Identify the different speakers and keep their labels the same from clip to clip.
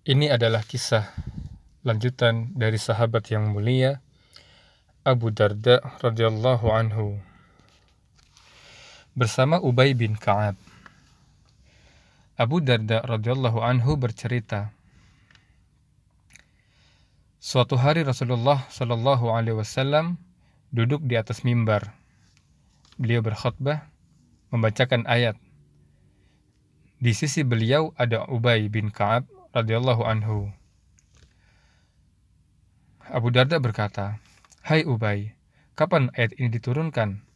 Speaker 1: Ini adalah kisah lanjutan dari sahabat yang mulia Abu Darda radhiyallahu anhu bersama Ubay bin Ka'ab. Abu Darda radhiyallahu anhu bercerita, Suatu hari Rasulullah shallallahu alaihi wasallam duduk di atas mimbar. Beliau berkhutbah membacakan ayat. Di sisi beliau ada Ubay bin Ka'ab radhiyallahu anhu. Abu Darda berkata, "Hai Ubay, kapan ayat ini diturunkan?"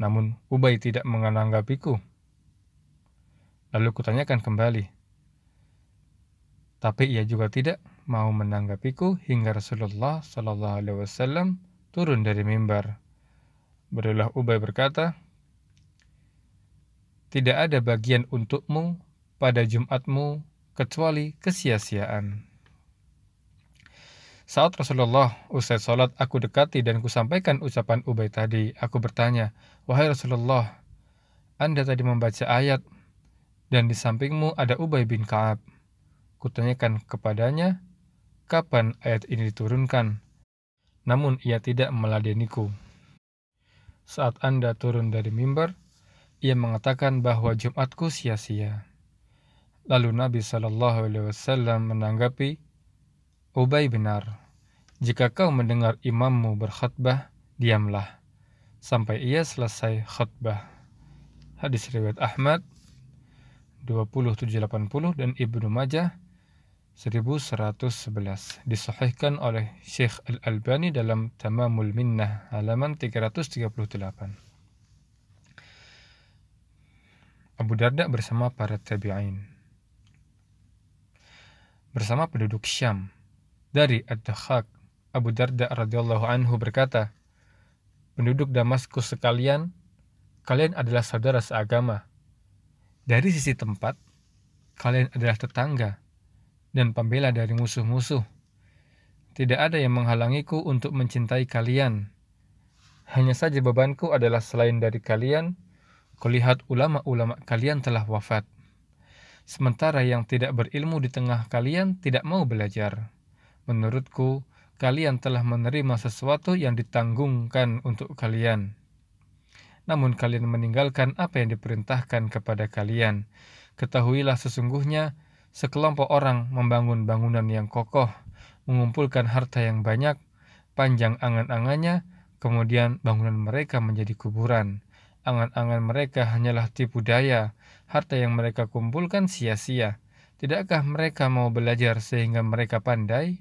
Speaker 1: Namun Ubay tidak menanggapiku. Lalu kutanyakan kembali. Tapi ia juga tidak mau menanggapiku hingga Rasulullah Shallallahu Alaihi Wasallam turun dari mimbar. Barulah Ubay berkata, Tidak ada bagian untukmu pada Jumatmu kecuali kesia-siaan. Saat Rasulullah usai sholat, aku dekati dan kusampaikan ucapan Ubay tadi. Aku bertanya, Wahai Rasulullah, Anda tadi membaca ayat, dan di sampingmu ada Ubay bin Ka'ab. Kutanyakan kepadanya, kapan ayat ini diturunkan? Namun ia tidak meladeniku. Saat Anda turun dari mimbar, ia mengatakan bahwa Jumatku sia-sia. Lalu Nabi Shallallahu Alaihi Wasallam menanggapi, Ubay benar. Jika kau mendengar imammu berkhutbah, diamlah sampai ia selesai khutbah. Hadis riwayat Ahmad 2780 dan Ibnu Majah 1111 disahihkan oleh Syekh Al-Albani dalam Tamamul Minnah halaman 338. Abu Darda bersama para tabi'in bersama penduduk Syam. Dari Ad-Dakhak, Abu Darda radhiyallahu anhu berkata, Penduduk Damaskus sekalian, kalian adalah saudara seagama. Dari sisi tempat, kalian adalah tetangga dan pembela dari musuh-musuh. Tidak ada yang menghalangiku untuk mencintai kalian. Hanya saja bebanku adalah selain dari kalian, kulihat ulama-ulama kalian telah wafat sementara yang tidak berilmu di tengah kalian tidak mau belajar. Menurutku, kalian telah menerima sesuatu yang ditanggungkan untuk kalian. Namun kalian meninggalkan apa yang diperintahkan kepada kalian. Ketahuilah sesungguhnya sekelompok orang membangun bangunan yang kokoh, mengumpulkan harta yang banyak, panjang angan-angannya, kemudian bangunan mereka menjadi kuburan. Angan-angan mereka hanyalah tipu daya, harta yang mereka kumpulkan sia-sia. Tidakkah mereka mau belajar sehingga mereka pandai?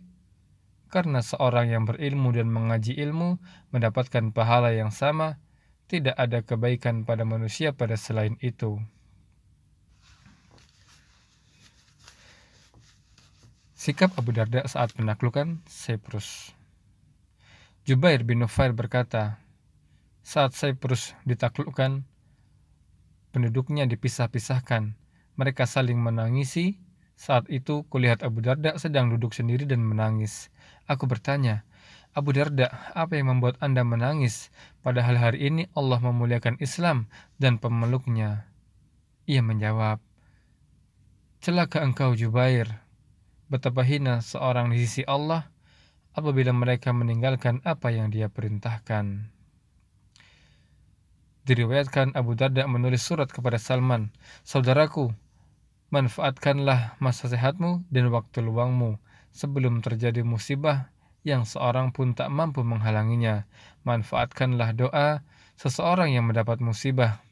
Speaker 1: Karena seorang yang berilmu dan mengaji ilmu mendapatkan pahala yang sama, tidak ada kebaikan pada manusia pada selain itu. Sikap Abu Darda saat penaklukan Cyprus. Jubair bin Nufair berkata, saat Cyprus ditaklukkan, penduduknya dipisah-pisahkan. Mereka saling menangisi. Saat itu kulihat Abu Darda sedang duduk sendiri dan menangis. Aku bertanya, Abu Darda, apa yang membuat Anda menangis? Padahal hari ini Allah memuliakan Islam dan pemeluknya. Ia menjawab, Celaka engkau Jubair, betapa hina seorang di sisi Allah apabila mereka meninggalkan apa yang dia perintahkan. Diriwayatkan Abu Darda menulis surat kepada Salman, Saudaraku, manfaatkanlah masa sehatmu dan waktu luangmu sebelum terjadi musibah yang seorang pun tak mampu menghalanginya. Manfaatkanlah doa seseorang yang mendapat musibah.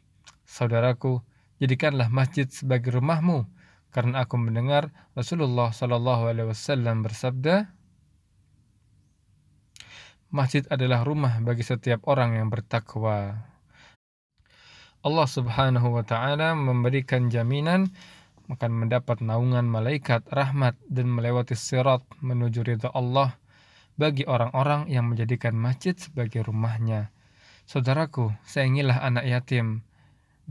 Speaker 1: Saudaraku, jadikanlah masjid sebagai rumahmu, karena aku mendengar Rasulullah Shallallahu Alaihi Wasallam bersabda, Masjid adalah rumah bagi setiap orang yang bertakwa. Allah Subhanahu wa taala memberikan jaminan akan mendapat naungan malaikat rahmat dan melewati sirat menuju ridha Allah bagi orang-orang yang menjadikan masjid sebagai rumahnya. Saudaraku, sayangilah anak yatim.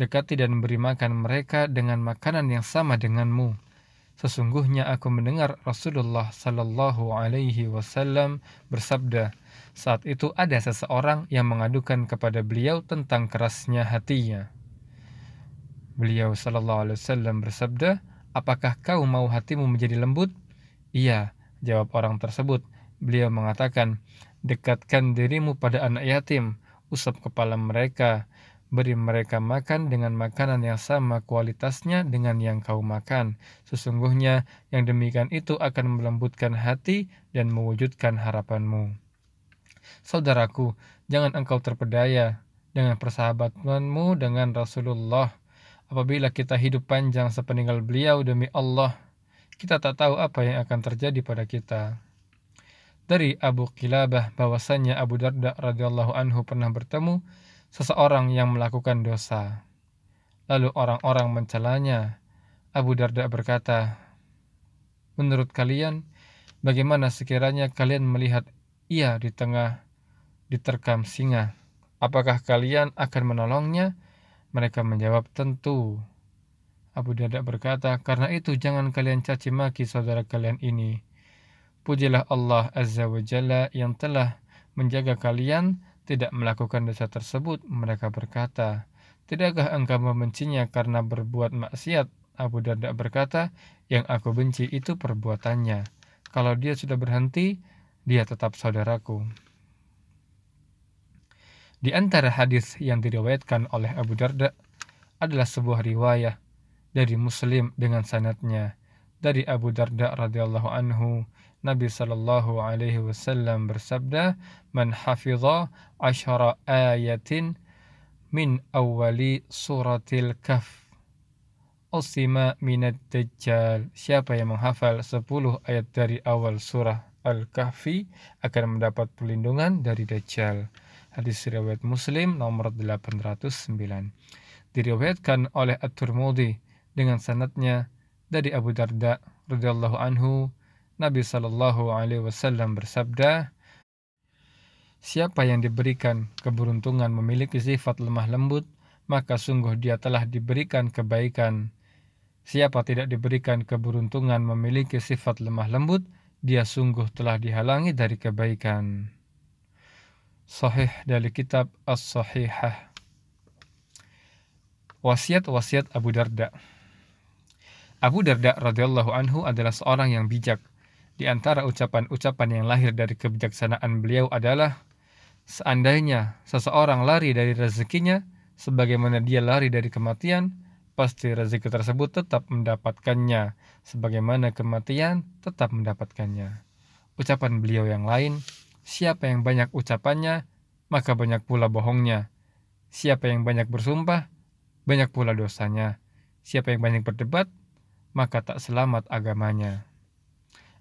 Speaker 1: Dekati dan beri makan mereka dengan makanan yang sama denganmu. Sesungguhnya aku mendengar Rasulullah Sallallahu Alaihi Wasallam bersabda, saat itu ada seseorang yang mengadukan kepada beliau tentang kerasnya hatinya. Beliau sallallahu alaihi wasallam bersabda, apakah kau mau hatimu menjadi lembut? Iya, jawab orang tersebut. Beliau mengatakan, dekatkan dirimu pada anak yatim, usap kepala mereka, beri mereka makan dengan makanan yang sama kualitasnya dengan yang kau makan. Sesungguhnya yang demikian itu akan melembutkan hati dan mewujudkan harapanmu. Saudaraku, jangan engkau terpedaya dengan persahabatanmu dengan Rasulullah Apabila kita hidup panjang sepeninggal beliau demi Allah, kita tak tahu apa yang akan terjadi pada kita. Dari Abu Kilabah bahwasannya Abu Darda radhiyallahu anhu pernah bertemu seseorang yang melakukan dosa. Lalu orang-orang mencelanya. Abu Darda berkata, Menurut kalian, bagaimana sekiranya kalian melihat ia di tengah diterkam singa? Apakah kalian akan menolongnya? Mereka menjawab, tentu. Abu Darda berkata, karena itu jangan kalian caci maki saudara kalian ini. Pujilah Allah Azza wa Jalla yang telah menjaga kalian tidak melakukan dosa tersebut. Mereka berkata, tidakkah engkau membencinya karena berbuat maksiat? Abu Darda berkata, yang aku benci itu perbuatannya. Kalau dia sudah berhenti, dia tetap saudaraku. Di antara hadis yang diriwayatkan oleh Abu Darda adalah sebuah riwayah dari Muslim dengan sanatnya dari Abu Darda radhiyallahu anhu Nabi sallallahu alaihi wasallam bersabda man hafidha asyara ayatin min awali suratil kaf usima minad dajjal. Siapa yang menghafal 10 ayat dari awal surah Al-Kahfi akan mendapat perlindungan dari Dajjal. Hadis riwayat Muslim nomor 809 diriwayatkan oleh At-Tirmidzi dengan sanatnya dari Abu Darda radhiyallahu anhu Nabi sallallahu alaihi wasallam bersabda Siapa yang diberikan keberuntungan memiliki sifat lemah lembut maka sungguh dia telah diberikan kebaikan Siapa tidak diberikan keberuntungan memiliki sifat lemah lembut dia sungguh telah dihalangi dari kebaikan Sahih dari kitab As-Sahihah. Wasiat-wasiat Abu Darda. Abu Darda radhiyallahu anhu adalah seorang yang bijak. Di antara ucapan-ucapan yang lahir dari kebijaksanaan beliau adalah seandainya seseorang lari dari rezekinya sebagaimana dia lari dari kematian, pasti rezeki tersebut tetap mendapatkannya sebagaimana kematian tetap mendapatkannya. Ucapan beliau yang lain Siapa yang banyak ucapannya, maka banyak pula bohongnya. Siapa yang banyak bersumpah, banyak pula dosanya. Siapa yang banyak berdebat, maka tak selamat agamanya.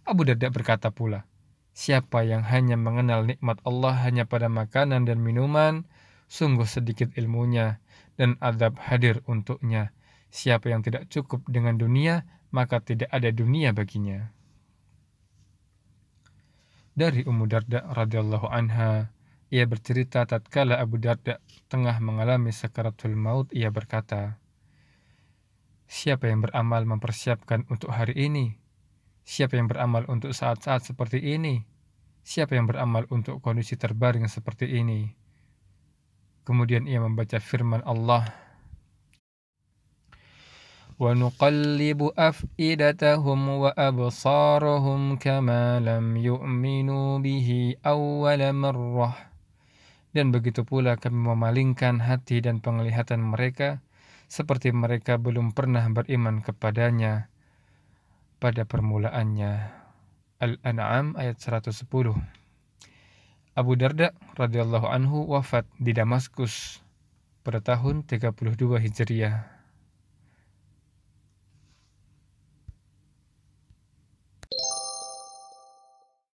Speaker 1: Abu Darda berkata pula, Siapa yang hanya mengenal nikmat Allah hanya pada makanan dan minuman, sungguh sedikit ilmunya, dan adab hadir untuknya. Siapa yang tidak cukup dengan dunia, maka tidak ada dunia baginya. Dari Ummu Darda radhiyallahu anha, ia bercerita tatkala Abu Darda tengah mengalami sakaratul maut, ia berkata, Siapa yang beramal mempersiapkan untuk hari ini? Siapa yang beramal untuk saat-saat seperti ini? Siapa yang beramal untuk kondisi terbaring seperti ini? Kemudian ia membaca firman Allah ونقلب أفئدتهم وأبصارهم كما لم يؤمنوا به أول مرة dan begitu pula kami memalingkan hati dan penglihatan mereka seperti mereka belum pernah beriman kepadanya pada permulaannya. Al-An'am ayat 110. Abu Darda radhiyallahu anhu wafat di Damaskus pada tahun 32 Hijriah.